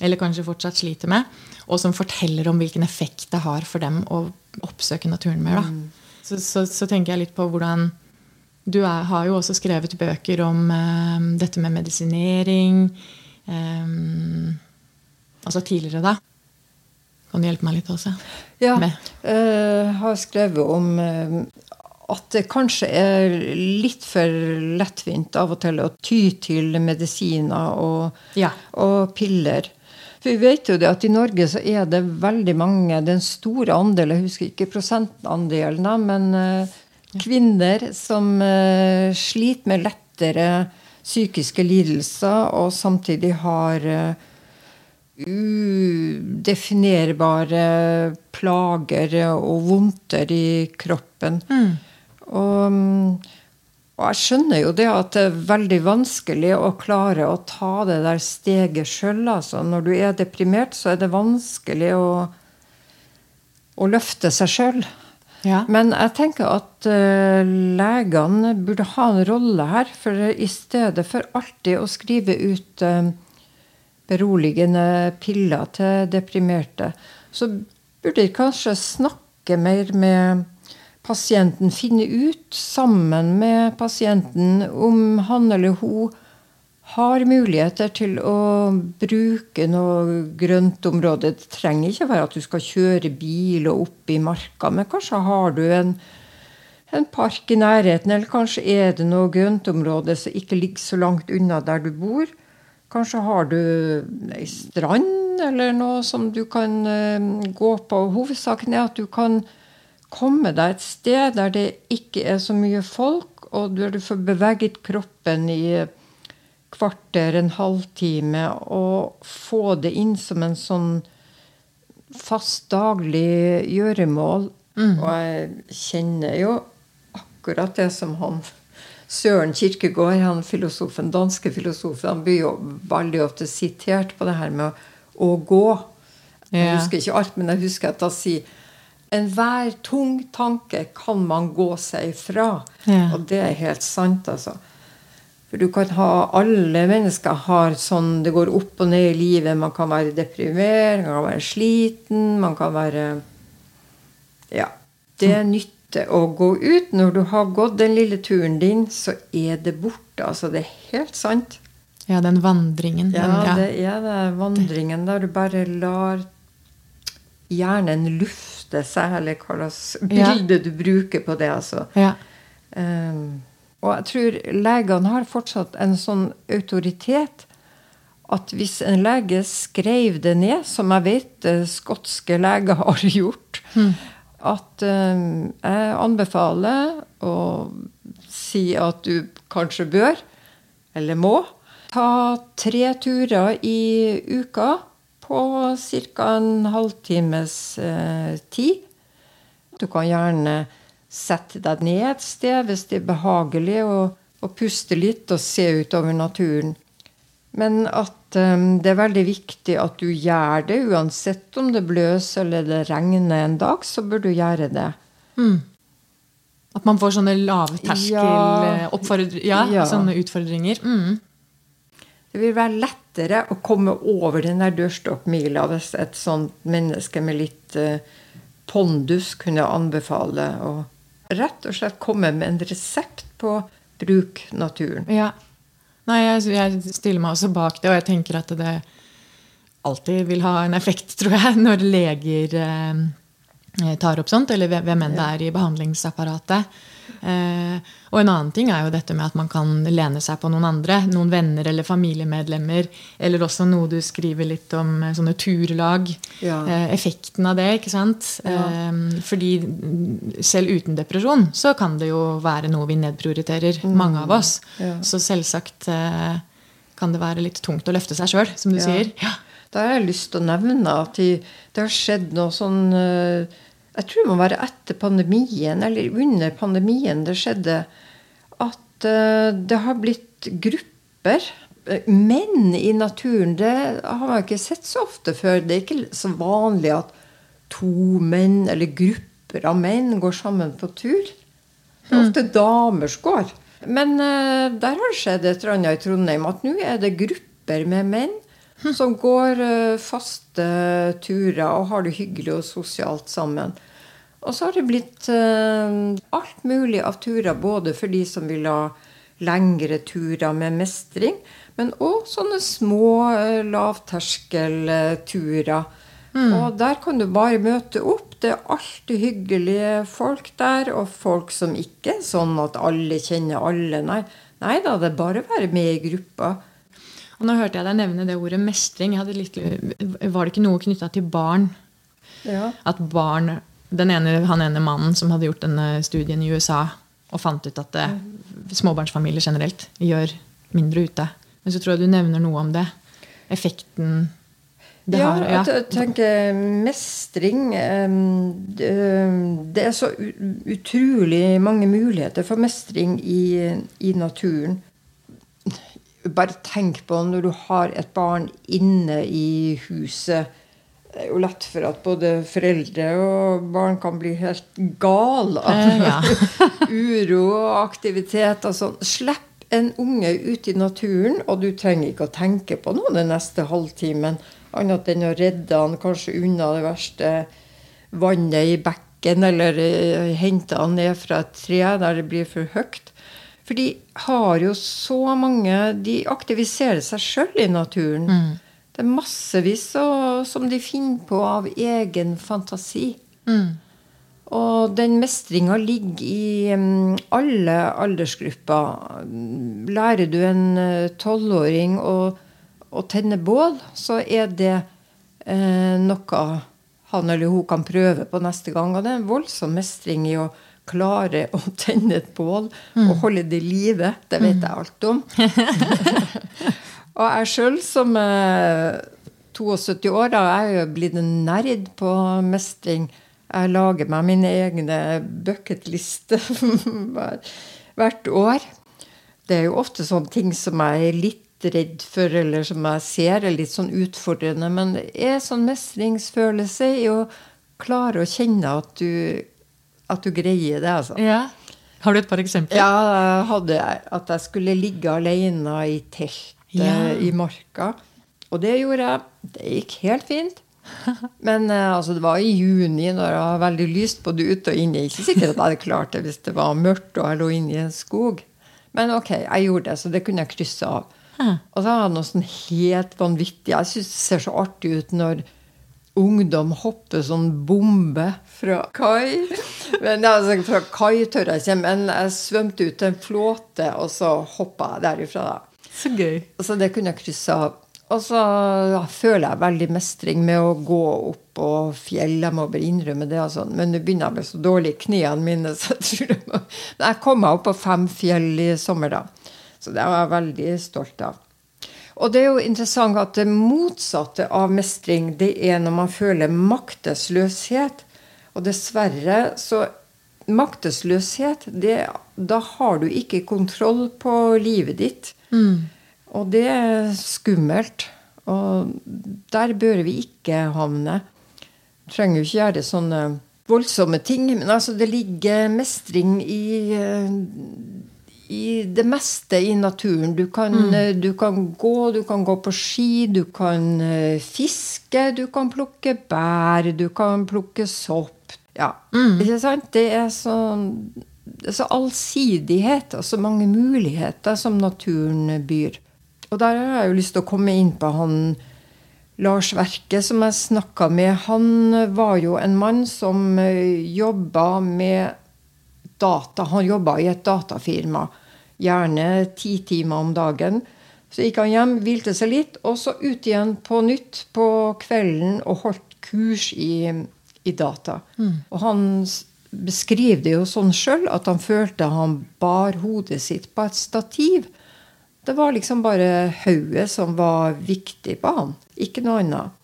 eller kanskje fortsatt sliter med. Og som forteller om hvilken effekt det har for dem å oppsøke naturen mer. Mm. Så, så, så tenker jeg litt på hvordan du er, har jo også skrevet bøker om eh, dette med medisinering. Eh, altså tidligere, da. Kan du hjelpe meg litt også? Ja. Jeg uh, har skrevet om uh, at det kanskje er litt for lettvint av og til å ty til medisiner og, ja. og piller. For vi vet jo det at I Norge så er det veldig mange, den store andelen, jeg husker ikke prosentandelen, men uh, Kvinner som uh, sliter med lettere psykiske lidelser, og samtidig har uh, udefinerbare plager og vondter i kroppen. Mm. Og, og, jeg skjønner jo det at det er veldig vanskelig å klare å ta det der steget sjøl. Altså. Når du er deprimert, så er det vanskelig å, å løfte seg sjøl. Ja. Men jeg tenker at uh, legene burde ha en rolle her. For i stedet for alltid å skrive ut uh, beroligende piller til deprimerte, så burde de kanskje snakke mer med pasienten. Finne ut sammen med pasienten om han eller hun har muligheter til å bruke noe grøntområde. Det trenger ikke være at du skal kjøre bil og opp i marka, men kanskje har du en, en park i nærheten, eller kanskje er det noe grøntområde som ikke ligger så langt unna der du bor. Kanskje har du ei strand eller noe som du kan uh, gå på. Hovedsaken er at du kan komme deg et sted der det ikke er så mye folk, og der du får beveget kroppen i kvarter, en halvtime, og få det inn som en sånn fast daglig gjøremål. Mm. Og jeg kjenner jo akkurat det som han Søren Kirkegård, han filosofen, danske filosofen, han blir jo veldig ofte sitert på det her med å, å gå. Jeg husker ikke alt, men jeg husker at han sier Enhver tung tanke kan man gå seg fra. Ja. Og det er helt sant, altså. For du kan ha Alle mennesker har sånn Det går opp og ned i livet. Man kan være deprimert, man kan være sliten, man kan være Ja. Det nytter å gå ut. Når du har gått den lille turen din, så er det borte. Altså, det er helt sant. Ja, den vandringen. Ja, ja. det er det. Vandringen der du bare lar hjernen lufte seg, eller hva slags bilde ja. du bruker på det, altså. Ja. Um, og jeg tror legene har fortsatt en sånn autoritet at hvis en lege skrev det ned, som jeg vet eh, skotske leger har gjort, mm. at um, jeg anbefaler å si at du kanskje bør, eller må, ta tre turer i uka på ca. en halvtimes eh, tid. Du kan gjerne Sette deg ned et sted hvis det er behagelig, og, og puste litt og se utover naturen. Men at um, det er veldig viktig at du gjør det, uansett om det bløser eller det regner en dag, så bør du gjøre det. Mm. At man får sånne lavterskel ja, eh, ja, ja. sånne utfordringer. Mm. Det vil være lettere å komme over den der dørstokkmila hvis et sånt menneske med litt pondus kunne anbefale å rett og slett komme med en resept på bruk naturen. Ja. Nei, jeg, jeg, stiller meg også bak det, og jeg tenker at det alltid vil ha en effekt, tror jeg, når leger eh, tar opp sånt, eller hvem enn det er i behandlingsapparatet. Eh, og en annen ting er jo dette med at man kan lene seg på noen andre. Noen venner eller familiemedlemmer. Eller også noe du skriver litt om, eh, sånne turlag. Ja. Eh, effekten av det, ikke sant. Ja. fordi selv uten depresjon så kan det jo være noe vi nedprioriterer, mm. mange av oss. Ja. Så selvsagt kan det være litt tungt å løfte seg sjøl, som du sier. Ja. Da har jeg lyst til å nevne at det har skjedd noe sånn jeg tror det må være etter pandemien, eller under pandemien, det skjedde at uh, det har blitt grupper. Menn i naturen, det har man ikke sett så ofte før. Det er ikke så vanlig at to menn, eller grupper av menn, går sammen på tur. Det er ofte damer som går. Men uh, der har det skjedd et eller annet i Trondheim at nå er det grupper med menn som går uh, faste turer og har det hyggelig og sosialt sammen. Og så har det blitt uh, alt mulig av turer, både for de som vil ha lengre turer med mestring, men òg sånne små uh, lavterskelturer. Mm. Og der kan du bare møte opp. Det er alltid hyggelige folk der, og folk som ikke er sånn at alle kjenner alle. Nei, Nei da, det er bare å være med i gruppa. Og nå hørte jeg deg nevne det ordet mestring. Litt, var det ikke noe knytta til barn? Ja. At barn ene, han ene mannen som hadde gjort denne studien i USA og fant ut at det, eh, småbarnsfamilier generelt gjør mindre ute. Men så tror jeg du nevner noe om det. Effekten det ja, har. Ja, jeg tenker mestring Det er så utrolig mange muligheter for mestring i, i naturen. Bare tenk på når du har et barn inne i huset det er jo lett for at både foreldre og barn kan bli helt gale av eh, ja. uro og aktivitet. og sånn. slipp en unge ut i naturen, og du trenger ikke å tenke på noe den neste halvtimen. Annet enn å redde han kanskje unna det verste vannet i bekken, eller uh, hente han ned fra et tre der det blir for høyt. For de har jo så mange De aktiviserer seg sjøl i naturen. Mm. Det er massevis som de finner på av egen fantasi. Mm. Og den mestringa ligger i um, alle aldersgrupper. Lærer du en uh, tolvåring å, å, tenne bål, så er det uh, noe han eller hun kan prøve på neste gang. Og det er en voldsom mestring i å klare å tenne et bål og holde det i live, det vet jeg alt om. og jeg sjøl som er 72 år, da er jeg jo blitt en nerd på mestring. Jeg lager meg mine egne bucketlister hvert år. Det er jo ofte sånne ting som jeg er litt redd for, eller som jeg ser er litt sånn utfordrende. Men det er sånn mestringsfølelse i å klare å kjenne at du at du greier det, altså. Ja. Har du et par eksempler? Ja, hadde jeg. At jeg skulle ligge alene i teltet ja. i marka. Og det gjorde jeg. Det gikk helt fint. Men eh, altså, det var i juni, når det var veldig lyst både ute og inne. Ikke sikkert at jeg hadde klart det hvis det var mørkt og jeg lå inne i en skog. Men ok, jeg gjorde det, så det kunne jeg krysse av. Og så har jeg noe sånn helt vanvittig. Jeg syns det ser så artig ut når ungdom hopper sånn bombe fra kai. Men altså, Fra kai tør jeg ikke, men jeg svømte ut til en flåte, og så hoppa jeg derifra. da. Så gøy. Så det kunne jeg krysse av. Og så ja, føler jeg veldig mestring med å gå opp på fjell. Jeg må bare innrømme det. Altså. Men nå begynner jeg med så dårlige knærne mine. så jeg tror jeg må... Men jeg kom meg opp på fem fjell i sommer, da. Så det var jeg veldig stolt av. Og det er jo interessant at det motsatte av mestring, det er når man føler maktesløshet. Og dessverre så Maktesløshet, det, da har du ikke kontroll på livet ditt. Mm. Og det er skummelt. Og der bør vi ikke havne. Vi trenger jo ikke gjøre sånne voldsomme ting, men altså det ligger mestring i eh, i det meste i naturen. Du kan, mm. Eh, du kan, gå, du kan gå på ski, du kan eh, fiske, du kan plukke bær, du kan plukke sopp. Ja, mm. ikke sant? Det er så, det er så allsidighet og så mange muligheter som naturen byr. Og der har jeg jo lyst til å komme inn på han Lars Verke, som jeg snakka med. Han var jo en mann som eh, jobba med data. Han jobba i et datafirma gjerne ti timer om dagen. Så gikk han hjem, hvilte seg litt, og så ut igjen på nytt på kvelden og holdt kurs i, i data. Mm. Og han beskriver det jo sånn sjøl at han følte han bar hodet sitt på et stativ. Det var liksom bare hodet som var viktig på han, ikke noe annet.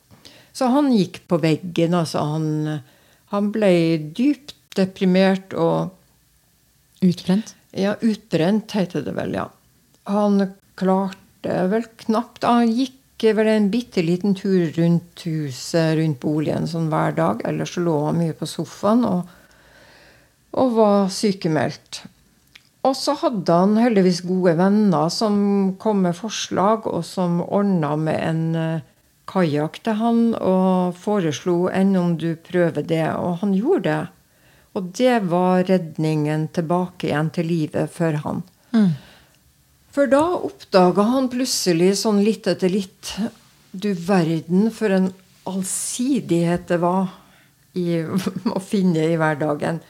Så han gikk på veggen. altså Han, han ble dypt deprimert og Utbrent? Ja, utbrent heter det vel, ja. Han klarte vel knapt Han gikk vel en bitte liten tur rundt huset, rundt boligen, sånn hver dag. Ellers så lå han mye på sofaen og, og var sykemeldt. Og så hadde han heldigvis gode venner som kom med forslag, og som ordna med en uh, kajakk til han og foreslo enn om du prøver det. Og han gjorde det. Og det var redningen tilbake igjen til livet for han. Mm. For da oppdaga han plutselig sånn litt etter litt Du verden for en allsidighet det var i, å finne i hverdagen.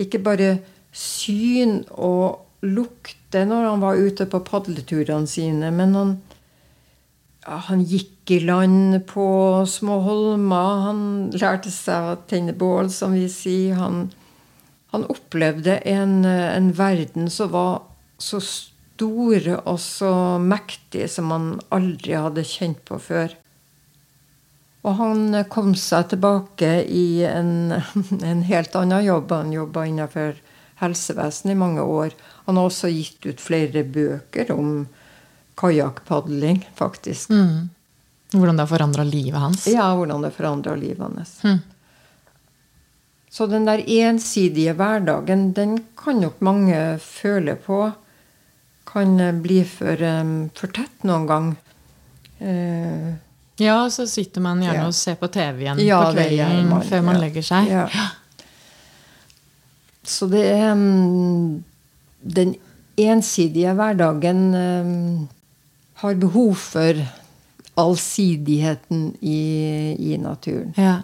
Ikke bare syn og lukte når han var ute på padleturene sine, men han han gikk i land på små holmer. Han lærte seg å tenne bål, som vi sier. Han, han opplevde en, en, verden som var så stor og så mektig som han aldri hadde kjent på før. Og han kom seg tilbake i en, en helt annen jobb. Han jobba innenfor helsevesenet i mange år. Han har også gitt ut flere bøker om kajakkpadling, faktisk. Mm. Hvordan det har forandra livet hans? Ja, hvordan det forandra livet hans. Mm. Så den der ensidige hverdagen, den kan nok mange føle på. Kan bli for, um, for tett noen gang. Uh, ja, så sitter man gjerne ja. og ser på TV igjen ja, på kvelden man, før man ja. legger seg. Så det er um, den ensidige hverdagen um, har behov for allsidigheten i, i naturen. Ja.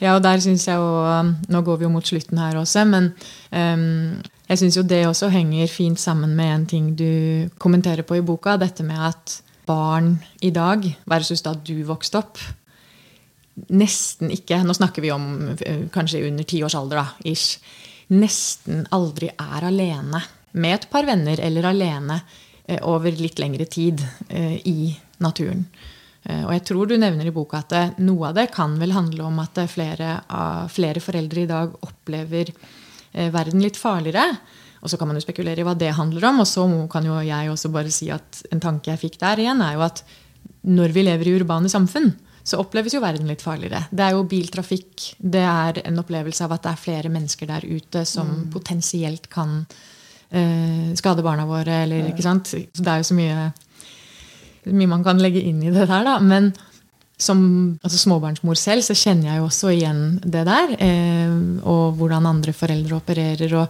ja. og der syns jeg jo um, Nå går vi jo mot slutten her også, men um, jeg syns jo det også henger fint sammen med en ting du kommenterer på i boka. Dette med at barn i dag versus da du vokste opp, nesten ikke Nå snakker vi om eh, kanskje under ti års alder, da, ish. Nesten aldri er alene med et par venner eller alene over litt lengre tid eh, i naturen. Og jeg tror du nevner i boka at noe av det kan vel handle om at flere, flere foreldre i dag opplever verden litt farligere. Og så kan man jo spekulere i hva det handler om. Og så kan jo jeg også bare si at en tanke jeg fikk der igjen, er jo at når vi lever i urbane samfunn, så oppleves jo verden litt farligere. Det er jo biltrafikk. Det er en opplevelse av at det er flere mennesker der ute som mm. potensielt kan uh, skade barna våre. Eller, ikke sant? Så det er jo så mye, mye man kan legge inn i det der. da, men som altså småbarnsmor selv så kjenner jeg jo også igjen det der. Eh, og hvordan andre foreldre opererer. og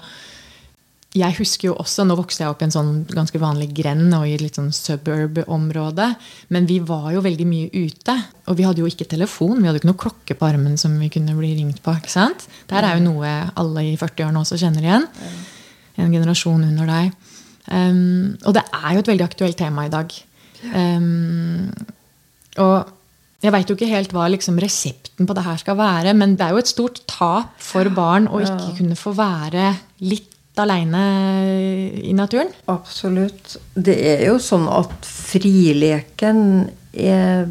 jeg husker jo også, Nå vokste jeg opp i en sånn ganske vanlig grend og i et litt sånn suburb-område. Men vi var jo veldig mye ute. Og vi hadde jo ikke telefon. Vi hadde ikke noe klokke på armen som vi kunne bli ringt på. ikke sant? Det her er jo noe alle i 40-årene også kjenner igjen. En generasjon under deg. Um, og det er jo et veldig aktuelt tema i dag. Um, og jeg veit jo ikke helt hva liksom resepten på det her skal være, men det er jo et stort tap for barn å ikke kunne få være litt aleine i naturen? Absolutt. Det er jo sånn at frileken er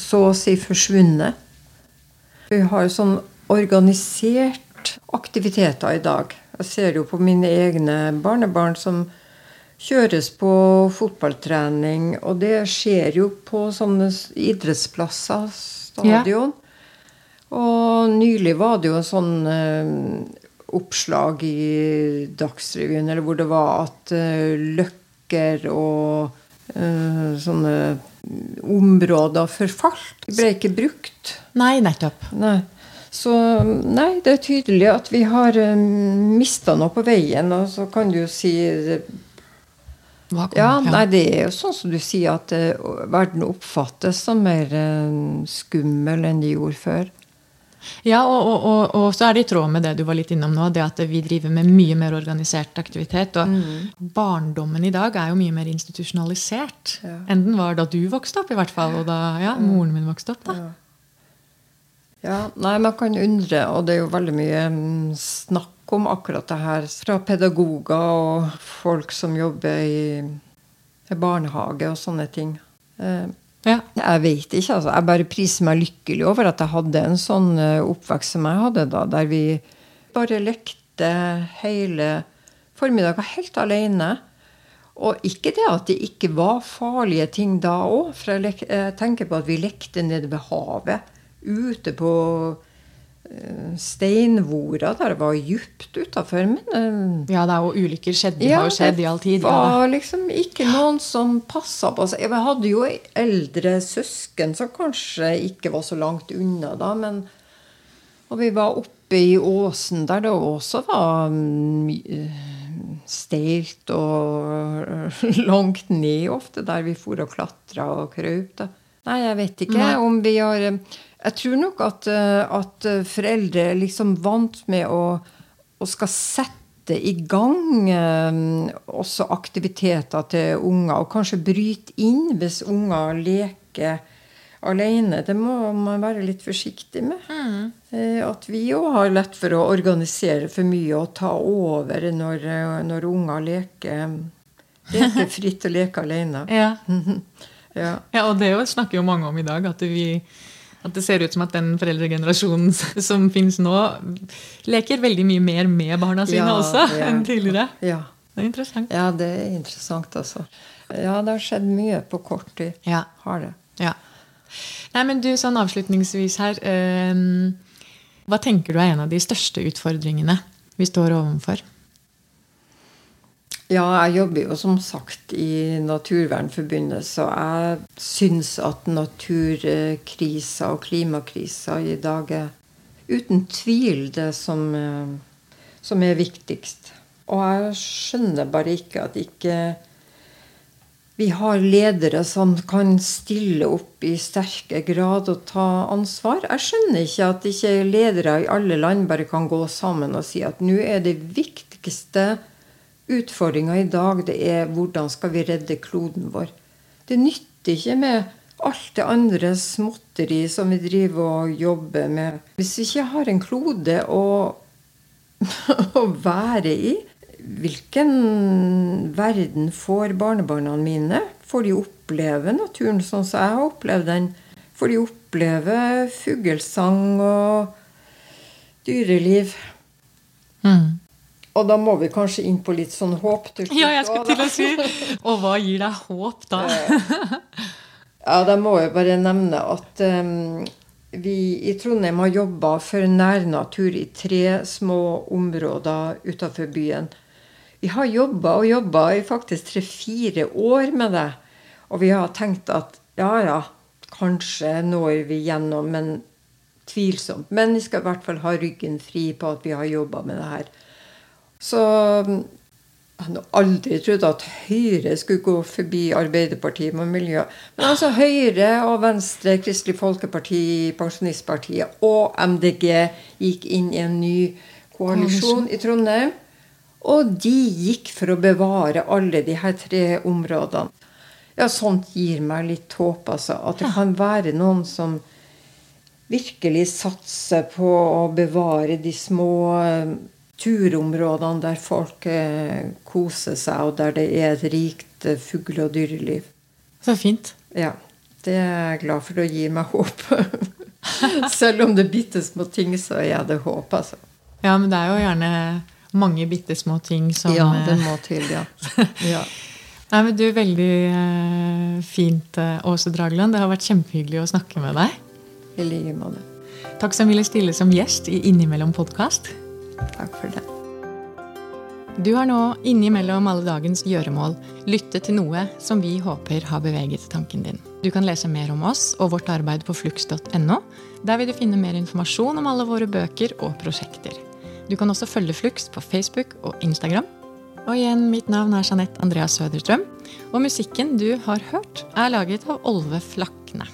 så å si forsvunnet. Vi har jo sånn organisert aktiviteter i dag. Jeg ser jo på mine egne barnebarn som kjøres på fotballtrening. Og det skjer jo på sånne idrettsplasser, stadion. Ja. Og nylig var det jo en sånn eh, oppslag i Dagsrevyen eller hvor det var at uh, løkker og uh, sånne områder forfalt. Ble ikke brukt. Nei, nettopp. Nei. Så nei, det er tydelig at vi har um, eh, mista noe på veien. Og så kan du jo si ja, nei, Det er jo sånn som du sier, at uh, verden oppfattes som mer uh, skummel enn de gjorde før. Ja, og, og, og, og, så er det i tråd med det du var litt innom nå, det at vi driver med mye mer organisert aktivitet. Og mm. barndommen i dag er jo mye mer institusjonalisert ja. enn den var da du vokste opp, i hvert fall. Og da ja, moren min vokste opp. da. Ja. Ja. Nei, man kan undre, og det er jo veldig mye mm, snakk om akkurat det her fra pedagoger og folk som jobber i, barnehage og sånne ting. Eh, ja. Jeg vet ikke. altså. Jeg bare priser meg lykkelig over at jeg hadde en sånn eh, oppvekst som jeg hadde da, der vi bare lekte hele formiddagen helt alene. Og ikke det at det ikke var farlige ting da òg. For jeg, tenker på at vi lekte nede ved havet. Ute på steinvora steinvorda der det var djupt utafor. Men eh, Ja, det er jo ulykker skjedde, ja, har jo skjedd i all tid. Det var liksom ikke noen som passa på seg. Jeg hadde jo eldre søsken som kanskje ikke var så langt unna da, men Og vi var oppe i åsen der det også var mm, steilt og langt ned ofte, der vi for og klatra og kraup. Nei, jeg vet ikke Nei. om vi har jeg tror nok at, eh, at foreldre liksom vant med å, å skal sette i gang eh, også aktiviteter til unger, og kanskje bryte inn hvis unger leker alene. Det må man være litt forsiktig med. Mm. Eh, at vi òg har lett for å organisere for mye og ta over når, når unger leker, leker fritt og leker alene. Ja. ja. ja. og det snakker jo mange om i dag. at vi at det ser ut som at den foreldregenerasjonen som finnes nå, leker veldig mye mer med barna sine ja, også ja, enn tidligere. Ja. Det er interessant. Ja, det er interessant, altså. Ja, det har skjedd mye på kort tid. Ja. Har det. Ja. Nei, men du, sånn avslutningsvis her eh, Hva tenker du er en av de største utfordringene vi står overfor? Ja, jeg jobber jo som sagt i Naturvernforbundet, så jeg syns at naturkrisa og klimakrisa i dag er uten tvil det som, eh, som er viktigst. Og jeg skjønner bare ikke at ikke vi har ledere som kan stille opp i sterke grad og ta ansvar. Jeg skjønner ikke at ikke ledere i alle land bare kan gå sammen og si at nå er det viktigste Utfordringa i dag det er hvordan skal vi redde kloden vår. Det nytter ikke med alt det andre småtteri som vi driver og jobber med Hvis vi ikke har en klode å, å være i, hvilken verden får barnebarna mine? Får de oppleve naturen sånn som jeg har opplevd den? Får de oppleve fuglesang og dyreliv? Mm. Og da må vi kanskje inn på litt sånn håp til slutt. Ja, jeg skulle til å si. Og hva gir deg håp, da? ja, da må jeg bare nevne at um, vi i Trondheim har jobba for nærnatur i tre små områder utafor byen. Vi har jobba og jobba i faktisk tre-fire år med det. Og vi har tenkt at ja, ja, kanskje når vi gjennom, men tvilsomt. Men vi skal i hvert fall ha ryggen fri på at vi har jobba med det her. Så jeg hadde aldri trodd at Høyre skulle gå forbi Arbeiderpartiet med miljø. Men altså Høyre og Venstre, Kristelig Folkeparti, Pensjonistpartiet og MDG gikk inn i en ny koalisjon i Trondheim. Og de gikk for å bevare alle de her tre områdene. Ja, sånt gir meg litt håp, altså. At det kan være noen som virkelig satser på å bevare de små turområdene der folk eh, koser seg, og der det er et rikt eh, fugle- og dyreliv. Så fint. Ja. Det er jeg glad for å gi meg håp. Selv om det er bitte små ting, så er det håp, altså. Ja, men det er jo gjerne mange bitte små ting som Ja, det må til, ja. ja. Nei, men du, Veldig fint, Åse Dragland. Det har vært kjempehyggelig å snakke med deg. I like måte. Takk som ville stille som gjest i Innimellom podkast. Takk for det. Du har nå innimellom alle dagens gjøremål lyttet til noe som vi håper har beveget tanken din. Du kan lese mer om oss og vårt arbeid på flux.no. Der vil du finne mer informasjon om alle våre bøker og prosjekter. Du kan også følge Flux på Facebook og Instagram. Og igjen, mitt navn er Jeanette Andreas Søderstrøm. Og musikken du har hørt, er laget av Olve Flakne.